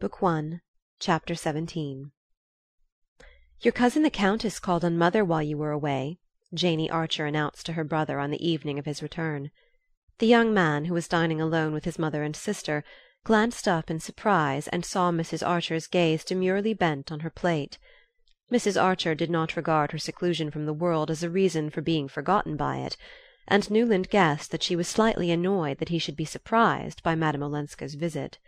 Book One, Chapter XVII "Your cousin the Countess called on mother while you were away," Janey Archer announced to her brother on the evening of his return. The young man, who was dining alone with his mother and sister, glanced up in surprise and saw Mrs. Archer's gaze demurely bent on her plate. Mrs. Archer did not regard her seclusion from the world as a reason for being forgotten by it, and Newland guessed that she was slightly annoyed that he should be surprised by Madame Olenska's visit.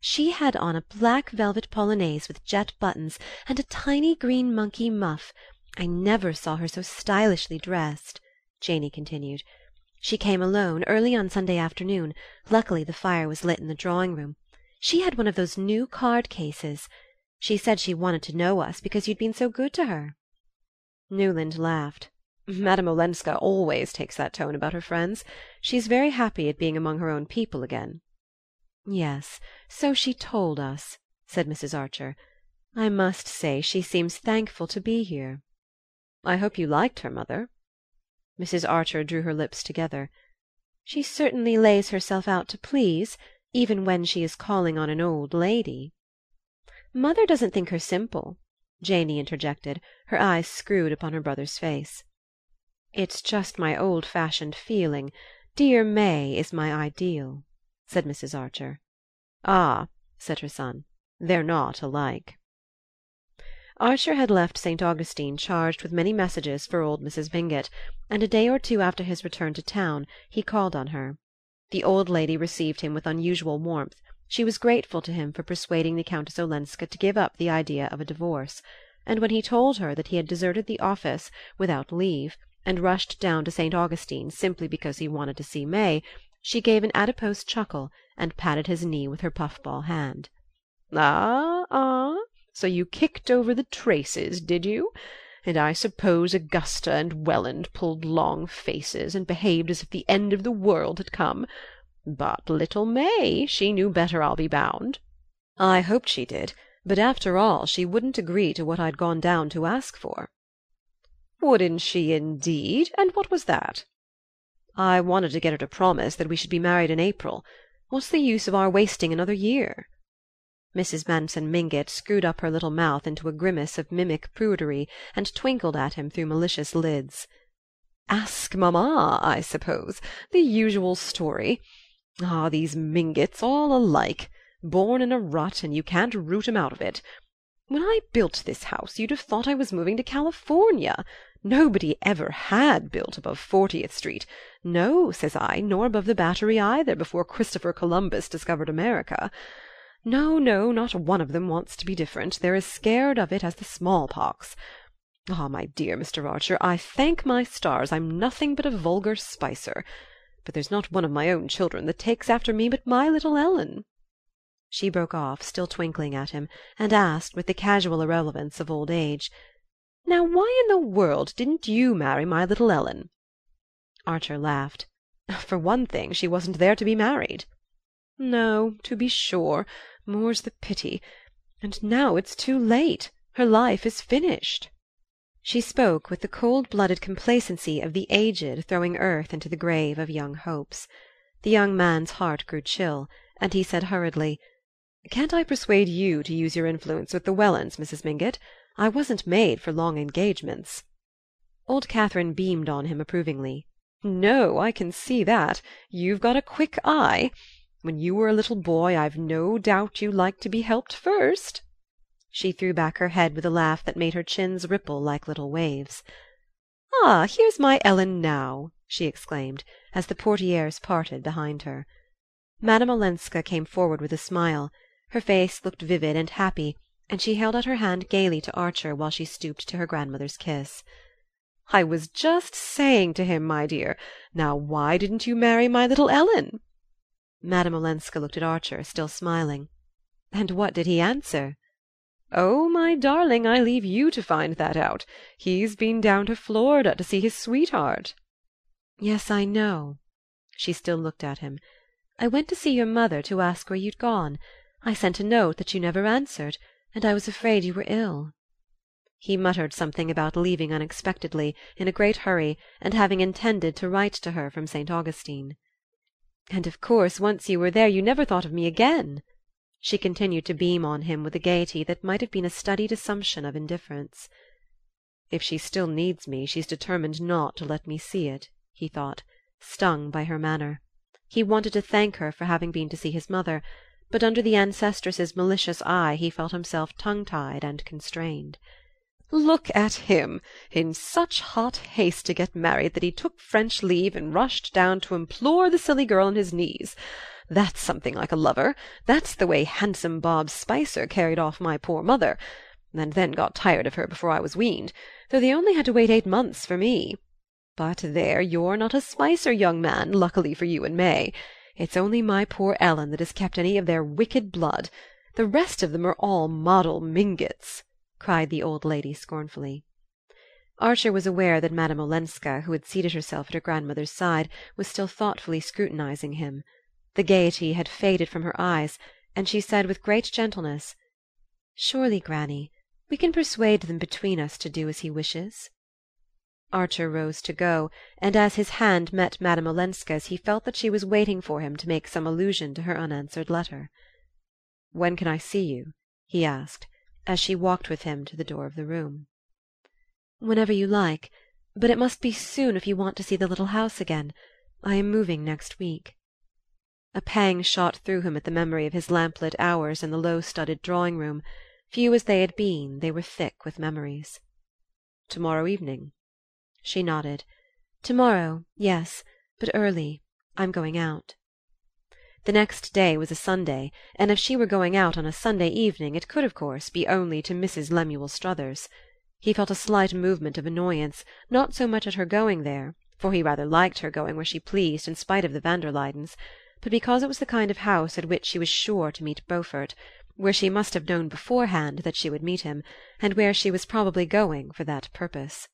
"She had on a black velvet polonaise with jet buttons, and a tiny green monkey muff. I never saw her so stylishly dressed," Janey continued. She came alone, early on Sunday afternoon. Luckily the fire was lit in the drawing room. She had one of those new card cases. She said she wanted to know us because you'd been so good to her." Newland laughed. "Madame Olenska always takes that tone about her friends. She's very happy at being among her own people again." "Yes, so she told us," said Mrs. Archer. "I must say she seems thankful to be here." "I hope you liked her, mother." Mrs. Archer drew her lips together. "She certainly lays herself out to please, even when she is calling on an old lady." "Mother doesn't think her simple," Janey interjected, her eyes screwed upon her brother's face. "It's just my old fashioned feeling. Dear May is my ideal," said Mrs. Archer. "Ah," said her son, "they're not alike." Archer had left St. Augustine charged with many messages for old Mrs. Mingott, and a day or two after his return to town he called on her. The old lady received him with unusual warmth; she was grateful to him for persuading the Countess Olenska to give up the idea of a divorce; and when he told her that he had deserted the office, without leave, and rushed down to St. Augustine simply because he wanted to see May, she gave an adipose chuckle and patted his knee with her puffball hand. "Ah, ah! So you kicked over the traces, did you? And I suppose Augusta and Welland pulled long faces, and behaved as if the end of the world had come. But little May, she knew better, I'll be bound." "I hoped she did; but after all she wouldn't agree to what I'd gone down to ask for." "Wouldn't she, indeed? And what was that?" "I wanted to get her to promise that we should be married in April. What's the use of our wasting another year?" Mrs. Manson Mingott screwed up her little mouth into a grimace of mimic prudery and twinkled at him through malicious lids. "Ask mamma, I suppose. The usual story. Ah, these Mingotts, all alike! Born in a rut, and you can't root 'em out of it. When I built this house you'd have thought I was moving to California. Nobody ever had built above Fortieth Street. No, says I, nor above the Battery either, before Christopher Columbus discovered America. No, no, not one of them wants to be different; they're as scared of it as the smallpox. Ah, my dear Mr. Archer, I thank my stars I'm nothing but a vulgar spicer. But there's not one of my own children that takes after me but my little Ellen." She broke off, still twinkling at him, and asked, with the casual irrelevance of old age, "Now why in the world didn't you marry my little Ellen?" Archer laughed. "For one thing, she wasn't there to be married." "No, to be sure; more's the pity. And now it's too late. Her life is finished." She spoke with the cold blooded complacency of the aged throwing earth into the grave of young hopes. The young man's heart grew chill, and he said hurriedly: "Can't I persuade you to use your influence with the Wellands, Mrs. Mingott? I wasn't made for long engagements." Old Catherine beamed on him approvingly. "No, I can see that. You've got a quick eye. When you were a little boy I've no doubt you liked to be helped first." She threw back her head with a laugh that made her chins ripple like little waves. "Ah, here's my Ellen now!" she exclaimed, as the portieres parted behind her. Madame Olenska came forward with a smile. Her face looked vivid and happy, and she held out her hand gaily to Archer while she stooped to her grandmother's kiss. "I was just saying to him, my dear, now why didn't you marry my little Ellen?" Madame Olenska looked at Archer, still smiling. "And what did he answer?" "Oh, my darling, I leave you to find that out. He's been down to Florida to see his sweetheart." "Yes, I know." She still looked at him. "I went to see your mother to ask where you'd gone. I sent a note that you never answered, and I was afraid you were ill." He muttered something about leaving unexpectedly, in a great hurry, and having intended to write to her from St. Augustine. "And of course once you were there you never thought of me again?" She continued to beam on him with a gaiety that might have been a studied assumption of indifference. "If she still needs me she's determined not to let me see it," he thought, stung by her manner. He wanted to thank her for having been to see his mother, but under the ancestress's malicious eye he felt himself tongue tied and constrained. "Look at him! In such hot haste to get married that he took French leave and rushed down to implore the silly girl on his knees. That's something like a lover. That's the way handsome Bob Spicer carried off my poor mother and then got tired of her before I was weaned, though they only had to wait eight months for me. But there, you're not a Spicer, young man, luckily for you and May. It's only my poor Ellen that has kept any of their wicked blood. The rest of them are all model Mingotts cried the old lady scornfully. Archer was aware that Madame Olenska, who had seated herself at her grandmother's side, was still thoughtfully scrutinizing him. The gaiety had faded from her eyes, and she said with great gentleness, "Surely, granny, we can persuade them between us to do as he wishes." Archer rose to go, and as his hand met Madame Olenska's he felt that she was waiting for him to make some allusion to her unanswered letter. "When can I see you?" he asked as she walked with him to the door of the room. "Whenever you like; but it must be soon if you want to see the little house again. I am moving next week." A pang shot through him at the memory of his lamplit hours in the low studded drawing room. Few as they had been, they were thick with memories. "Tomorrow evening?" She nodded. "Tomorrow, yes; but early. I'm going out." The next day was a Sunday, and if she were going out on a Sunday evening it could of course be only to Mrs. Lemuel Struthers. He felt a slight movement of annoyance, not so much at her going there, for he rather liked her going where she pleased in spite of the van der Luydens, but because it was the kind of house at which she was sure to meet Beaufort, where she must have known beforehand that she would meet him, and where she was probably going for that purpose.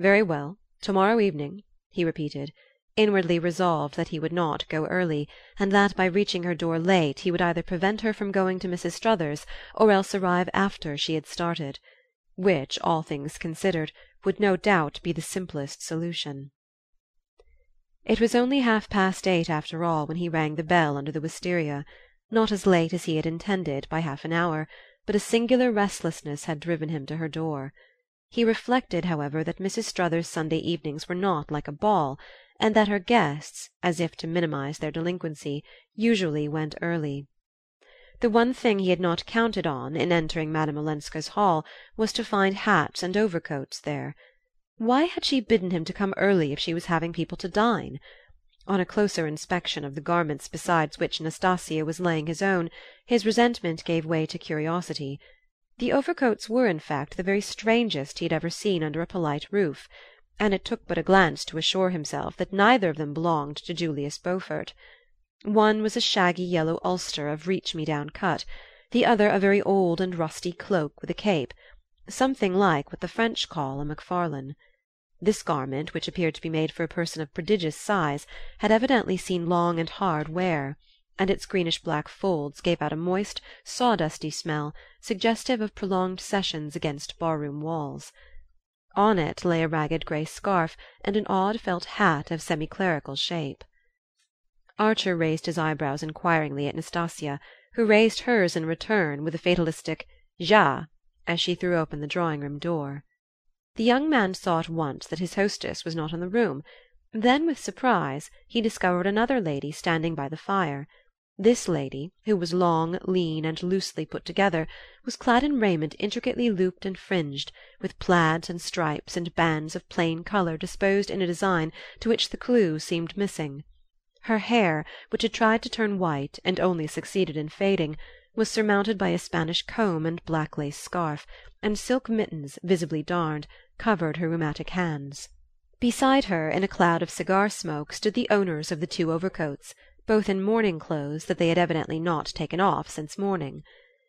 "Very well. Tomorrow evening," he repeated inwardly resolved that he would not go early, and that by reaching her door late he would either prevent her from going to Mrs. Struthers or else arrive after she had started; which, all things considered, would no doubt be the simplest solution. It was only half past eight, after all, when he rang the bell under the wistaria; not as late as he had intended, by half an hour, but a singular restlessness had driven him to her door. He reflected, however, that Mrs. Struthers's Sunday evenings were not like a ball and that her guests, as if to minimize their delinquency, usually went early. The one thing he had not counted on, in entering Madame Olenska's hall, was to find hats and overcoats there. Why had she bidden him to come early if she was having people to dine? On a closer inspection of the garments beside which Nastasia was laying his own, his resentment gave way to curiosity. The overcoats were, in fact, the very strangest he had ever seen under a polite roof and it took but a glance to assure himself that neither of them belonged to Julius Beaufort. One was a shaggy yellow ulster of reach-me-down cut, the other a very old and rusty cloak with a cape, something like what the French call a Macfarlane. This garment, which appeared to be made for a person of prodigious size, had evidently seen long and hard wear, and its greenish black folds gave out a moist, sawdusty smell, suggestive of prolonged sessions against bar-room walls. On it lay a ragged grey scarf and an odd felt hat of semi clerical shape. Archer raised his eyebrows inquiringly at Nastasia, who raised hers in return with a fatalistic "Ja!" as she threw open the drawing room door. The young man saw at once that his hostess was not in the room; then with surprise he discovered another lady standing by the fire. This lady, who was long, lean and loosely put together, was clad in raiment intricately looped and fringed, with plaids and stripes and bands of plain color disposed in a design to which the clue seemed missing. Her hair, which had tried to turn white and only succeeded in fading, was surmounted by a Spanish comb and black lace scarf, and silk mittens, visibly darned, covered her rheumatic hands. Beside her, in a cloud of cigar smoke, stood the owners of the two overcoats both in morning clothes that they had evidently not taken off since morning.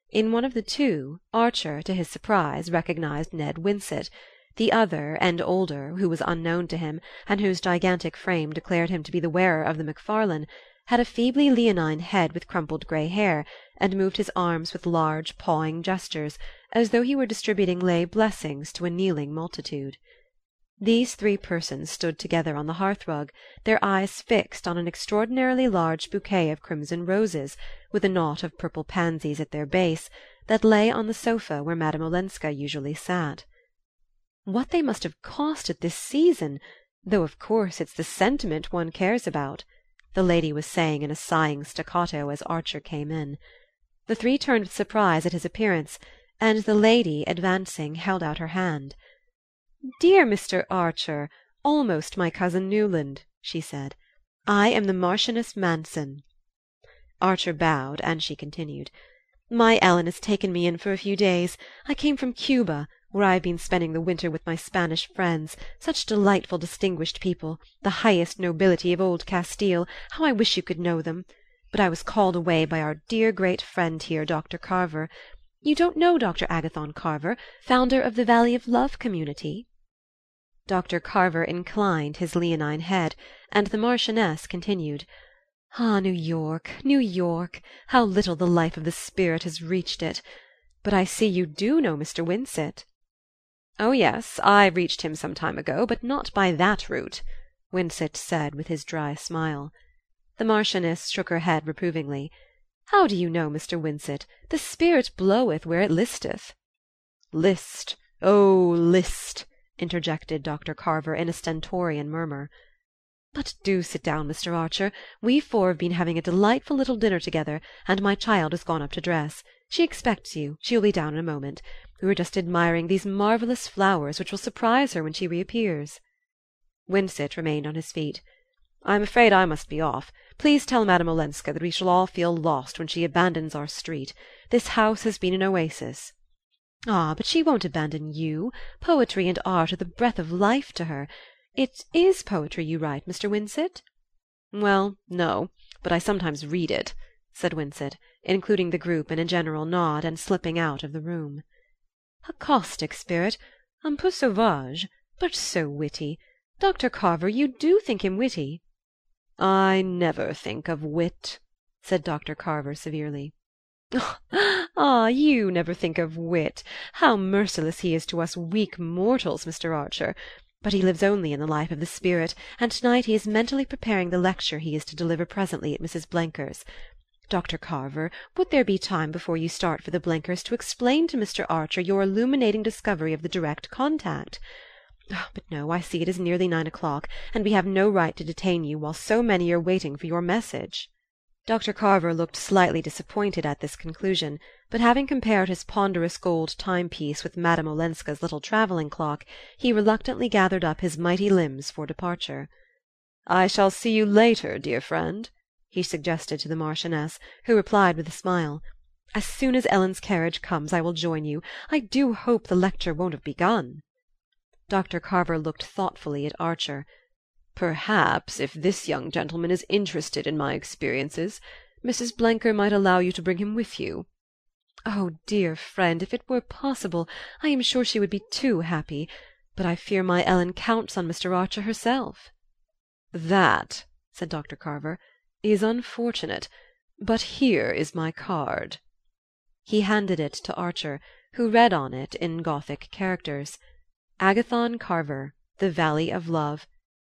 In one of the two, Archer, to his surprise, recognized Ned Winsett; the other, and older, who was unknown to him, and whose gigantic frame declared him to be the wearer of the Macfarlane, had a feebly leonine head with crumpled grey hair, and moved his arms with large pawing gestures, as though he were distributing lay blessings to a kneeling multitude. These three persons stood together on the hearth-rug, their eyes fixed on an extraordinarily large bouquet of crimson roses, with a knot of purple pansies at their base, that lay on the sofa where Madame Olenska usually sat. "What they must have cost at this season! though of course it's the sentiment one cares about," the lady was saying in a sighing staccato as Archer came in. The three turned with surprise at his appearance, and the lady, advancing, held out her hand. "Dear Mr. Archer, almost my cousin Newland," she said. "I am the Marchioness Manson." Archer bowed, and she continued: "My Ellen has taken me in for a few days. I came from Cuba, where I have been spending the winter with my Spanish friends such delightful distinguished people, the highest nobility of old Castile how I wish you could know them! But I was called away by our dear great friend here, Dr. Carver. You don't know Dr. Agathon Carver, founder of the Valley of Love community?" Dr. Carver inclined his leonine head, and the Marchioness continued: "Ah, New York, New York! How little the life of the spirit has reached it! But I see you do know Mr. Winsett." "Oh yes, I reached him some time ago, but not by that route," Winsett said with his dry smile. The Marchioness shook her head reprovingly. "How do you know, Mr. Winsett? The spirit bloweth where it listeth." "List! oh, list!" Interjected Dr. Carver in a stentorian murmur. "But do sit down, Mr. Archer. We four have been having a delightful little dinner together, and my child has gone up to dress. She expects you; she will be down in a moment. We were just admiring these marvellous flowers which will surprise her when she reappears." Winsett remained on his feet. "I'm afraid I must be off. Please tell Madame Olenska that we shall all feel lost when she abandons our street. This house has been an oasis. "Ah, but she won't abandon you. Poetry and art are the breath of life to her. It is poetry you write, Mr. Winsett?" "Well, no; but I sometimes read it," said Winsett, including the group in a general nod, and slipping out of the room. "A caustic spirit, un peu sauvage, but so witty. Dr. Carver, you do think him witty?" "I never think of wit," said Dr. Carver severely. "Ah, you never think of wit! How merciless he is to us weak mortals, Mr. Archer! But he lives only in the life of the spirit, and to night he is mentally preparing the lecture he is to deliver presently at Mrs. Blenker's. Dr. Carver, would there be time before you start for the Blenkers to explain to Mr. Archer your illuminating discovery of the direct contact? But no, I see it is nearly nine o'clock, and we have no right to detain you while so many are waiting for your message." Dr. Carver looked slightly disappointed at this conclusion, but having compared his ponderous gold timepiece with Madame Olenska's little travelling clock, he reluctantly gathered up his mighty limbs for departure. "I shall see you later, dear friend," he suggested to the Marchioness, who replied with a smile: "As soon as Ellen's carriage comes I will join you. I do hope the lecture won't have begun." Dr. Carver looked thoughtfully at Archer. Perhaps, if this young gentleman is interested in my experiences, Mrs. Blenker might allow you to bring him with you." "Oh, dear friend, if it were possible, I am sure she would be too happy; but I fear my Ellen counts on Mr. Archer herself." "That," said Dr. Carver, "is unfortunate; but here is my card." He handed it to Archer, who read on it, in Gothic characters: "Agathon Carver, The Valley of Love.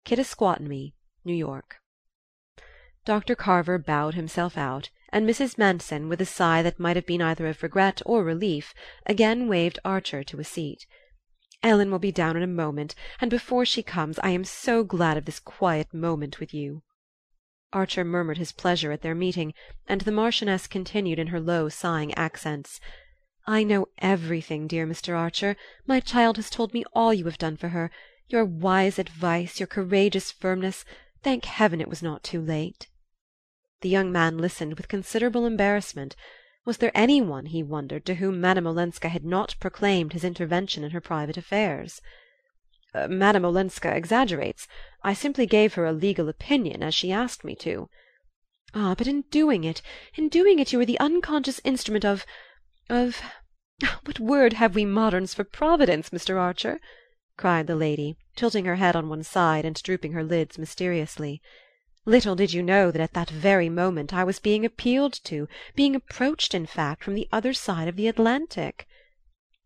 Kittasquattamy, New York." Dr. Carver bowed himself out, and Mrs. Manson, with a sigh that might have been either of regret or relief, again waved Archer to a seat. "Ellen will be down in a moment, and before she comes I am so glad of this quiet moment with you." Archer murmured his pleasure at their meeting, and the Marchioness continued in her low sighing accents: "I know everything, dear Mr. Archer. My child has told me all you have done for her. Your wise advice, your courageous firmness thank heaven it was not too late!" The young man listened with considerable embarrassment. Was there any one, he wondered, to whom Madame Olenska had not proclaimed his intervention in her private affairs? Uh, "Madame Olenska exaggerates. I simply gave her a legal opinion, as she asked me to." "Ah, but in doing it, in doing it you were the unconscious instrument of of what word have we moderns for Providence, Mr. Archer? Cried the lady, tilting her head on one side and drooping her lids mysteriously. Little did you know that at that very moment I was being appealed to, being approached, in fact, from the other side of the Atlantic.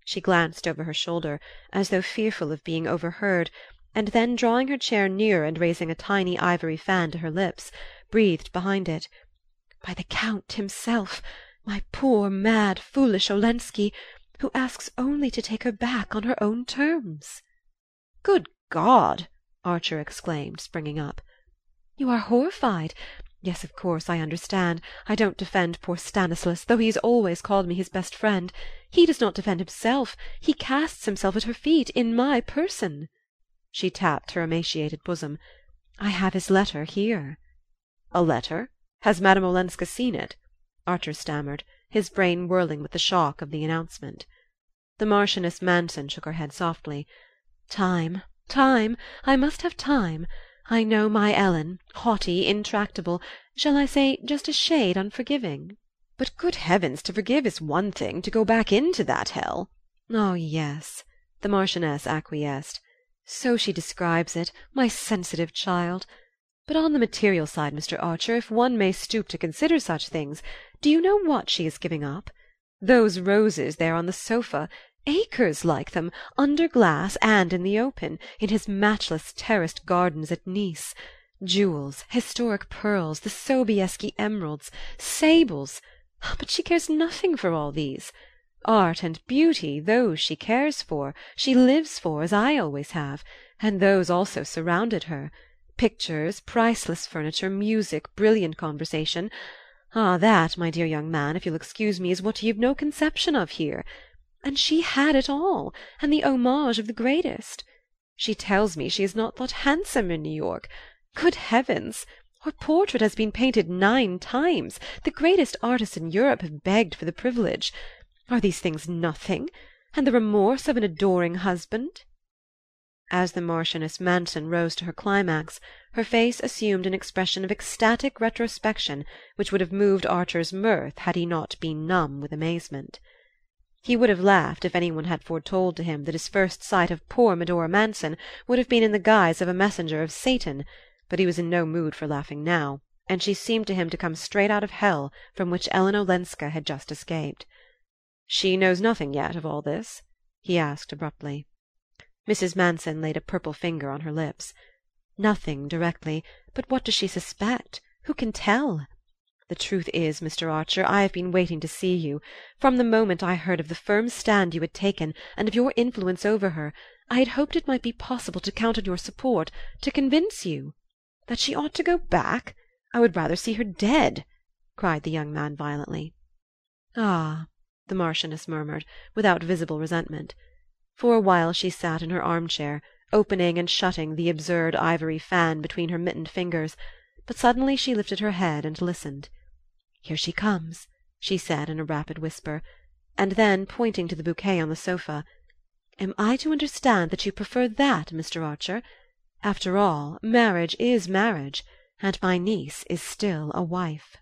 She glanced over her shoulder, as though fearful of being overheard, and then drawing her chair nearer and raising a tiny ivory fan to her lips, breathed behind it: "By the Count himself, my poor mad foolish Olenski, who asks only to take her back on her own terms." "Good God!" Archer exclaimed, springing up. "You are horrified? Yes, of course, I understand. I don't defend poor Stanislas, though he has always called me his best friend. He does not defend himself; he casts himself at her feet in my person." She tapped her emaciated bosom. "I have his letter here." "A letter? Has Madame Olenska seen it?" Archer stammered, his brain whirling with the shock of the announcement. The Marchioness Manson shook her head softly. "Time, time! I must have time. I know my Ellen, haughty, intractable, shall I say just a shade unforgiving?" "But, good heavens, to forgive is one thing; to go back into that hell "Oh yes," the Marchioness acquiesced. "So she describes it, my sensitive child! But on the material side, Mr. Archer, if one may stoop to consider such things, do you know what she is giving up? Those roses there on the sofa acres like them, under glass and in the open, in his matchless terraced gardens at Nice. Jewels, historic pearls, the Sobieski emeralds, sables but she cares nothing for all these. Art and beauty, those she cares for, she lives for, as I always have, and those also surrounded her. Pictures, priceless furniture, music, brilliant conversation ah, that, my dear young man, if you'll excuse me, is what you've no conception of here. And she had it all, and the homage of the greatest. She tells me she is not thought handsome in New York. Good heavens! Her portrait has been painted nine times. The greatest artists in Europe have begged for the privilege. Are these things nothing? And the remorse of an adoring husband?" As the Marchioness Manson rose to her climax, her face assumed an expression of ecstatic retrospection which would have moved Archer's mirth had he not been numb with amazement. He would have laughed if any one had foretold to him that his first sight of poor Medora Manson would have been in the guise of a messenger of Satan; but he was in no mood for laughing now, and she seemed to him to come straight out of hell from which Ellen Olenska had just escaped. "She knows nothing yet of all this?" he asked abruptly. Mrs. Manson laid a purple finger on her lips. "Nothing, directly; but what does she suspect? Who can tell? The truth is, Mr. Archer, I have been waiting to see you. From the moment I heard of the firm stand you had taken, and of your influence over her, I had hoped it might be possible to count on your support, to convince you "That she ought to go back? I would rather see her dead!" cried the young man violently. "Ah!" the Marchioness murmured, without visible resentment. For a while she sat in her arm chair, opening and shutting the absurd ivory fan between her mittened fingers; but suddenly she lifted her head and listened. "Here she comes," she said in a rapid whisper; and then, pointing to the bouquet on the sofa, "Am I to understand that you prefer that, Mr. Archer? After all, marriage is marriage, and my niece is still a wife."